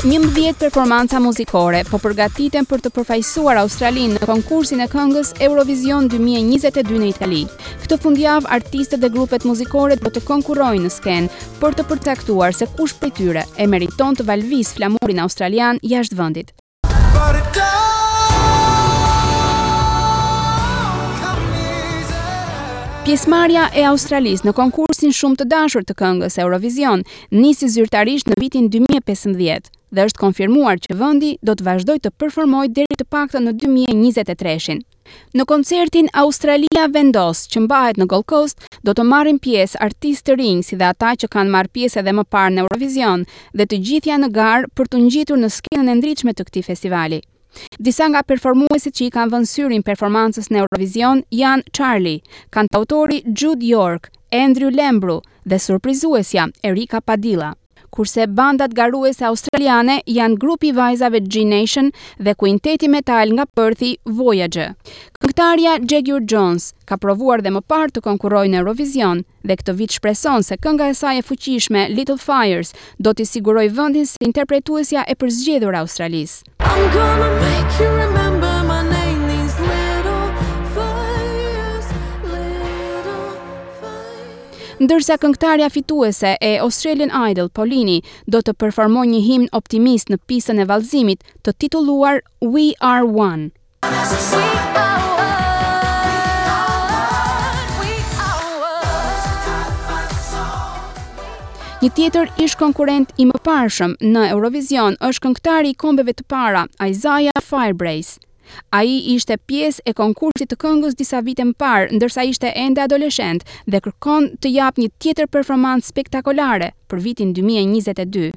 Njëmbëdhjetë performanca muzikore po përgatiten për të përfaqësuar Australinë në konkursin e këngës Eurovision 2022 në Itali. Këtë fundjavë artistët dhe grupet muzikore do të konkurrojnë në skenë për të përcaktuar se kush prej tyre e meriton të valëvisë flamurin australian jashtë vendit. Pjesëmarrja e Australisë në konkursin shumë të dashur të këngës Eurovision nisi zyrtarisht në vitin 2015 dhe është konfirmuar që vendi do të vazhdojë të performojë deri të paktën në 2023-shin. Në koncertin Australia Vendos që mbahet në Gold Coast, do të marrin pjesë artistë të rinj si dhe ata që kanë marrë pjesë edhe më parë në Eurovision dhe të gjithë janë në garë për t'u ngjitur në skenën e ndritshme të këtij festivali. Disa nga performuesit që i kanë vënë syrin performancës në Eurovision janë Charley, kantautori Jude York, Andrew Lambrou dhe surprizuesja Erica Padilla. Kurse bandat garuese australiane janë grupi i vajzave G-Nation dhe kuinteti metal nga Perthi, Voyager. Këngëtarja Jaguar Jonze ka provuar dhe më parë të konkurrojë në Eurovision dhe këtë vit shpreson se kënga e saj e fuqishme Little Fires do t'i sigurojë vendin si interpretuesja e përzgjedhur e Australisë. Ndërsa këngëtarja fituese e Australian Idol, Paulini, do të performojë një himn optimist në pistën e vallëzimit, të titulluar We Are One. Një tjetër ish-konkurrent i mëparshëm në Eurovision është këngëtari i kombeve të para, Isaiah Firebrace. Ai ishte pjesë e konkursit të këngës disa vite më parë, ndërsa ishte ende adoleshent dhe kërkon të japë një tjetër performancë spektakolare për vitin 2022.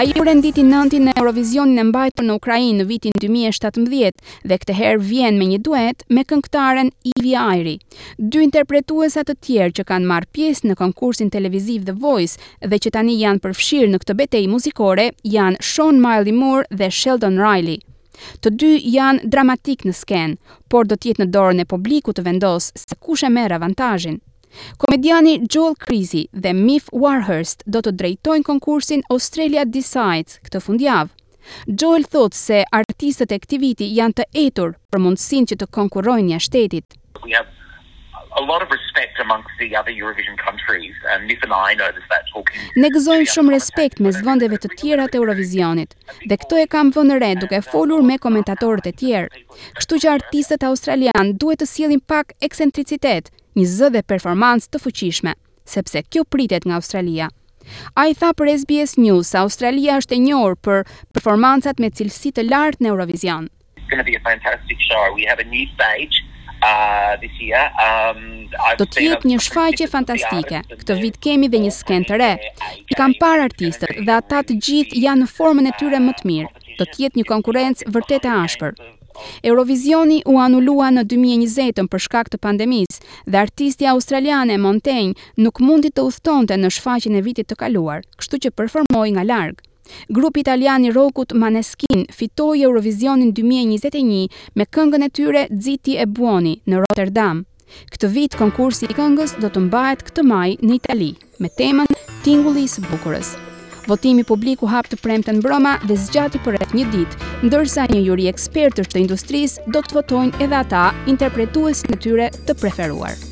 Ai u renditi nënti në Eurovisionin e mbajtur në Ukrainë në vitin 2017 dhe këtë herë vjen me një duet me këngëtaren Evie Irie. Dy interpretues të tjerë që kanë marrë pjesë në konkursin televiziv The Voice dhe që tani janë përfshirë në këtë betejë muzikore janë Seann Miley Moore dhe Sheldon Riley. Të dy janë dramatikë në skenë, por do të jetë në dorën e publikut të vendosë se kush e merr avantazhin. Komediani Joel Creasy dhe Myf Warhurst do të drejtojnë konkursin Australia Decides këtë fundjavë. Joel thotë se artistët e këtij viti janë të etur për mundësinë që të konkurrojnë jashtë shtetit. We have a lot of respect amongst the other Eurovision countries and Myf and I noticed that talking. Ne gëzojmë shumë respekt mes vendeve të tjera të Eurovisionit dhe këtë e kam vënë re duke folur me komentatorët e tjerë. Kështu që artistët australianë duhet të sjellin pak eksentricitet, një zë dhe performancë të fuqishme, sepse kjo pritet nga Australia. Ai tha për SBS News se Australia është e njohur për performancat me cilësi të lartë në Eurovision. Do të jetë një shfaqje fantastike. Këtë vit kemi dhe një skenë të re. I kam parë artistët dhe ata të gjithë janë në formën e tyre më të mirë. Do të jetë një konkurrencë vërtet e ashpër. Eurovizioni u anulua në dy mijë e njëzet-ën për shkak të pandemisë dhe artisti australiane Montaigne nuk mundi të udhëtonte në shfaqjen e vitit të kaluar, kështu që performoi nga larg. Grupi italian i rockut Maneskin fitoi Eurovisionin dy mijë e njëzet e një me këngën e tyre Zitti e Buoni në Rotterdam. Këtë vit konkursi i këngës do të mbahet këtë maj në Itali me temën Tingulli i së bukurës. Votimi publik u hap të premten mbrëma dhe zgjati për rreth një ditë, ndërsa një juri ekspertësh të industrisë do të votojnë edhe ata interpretuesin e tyre të preferuar.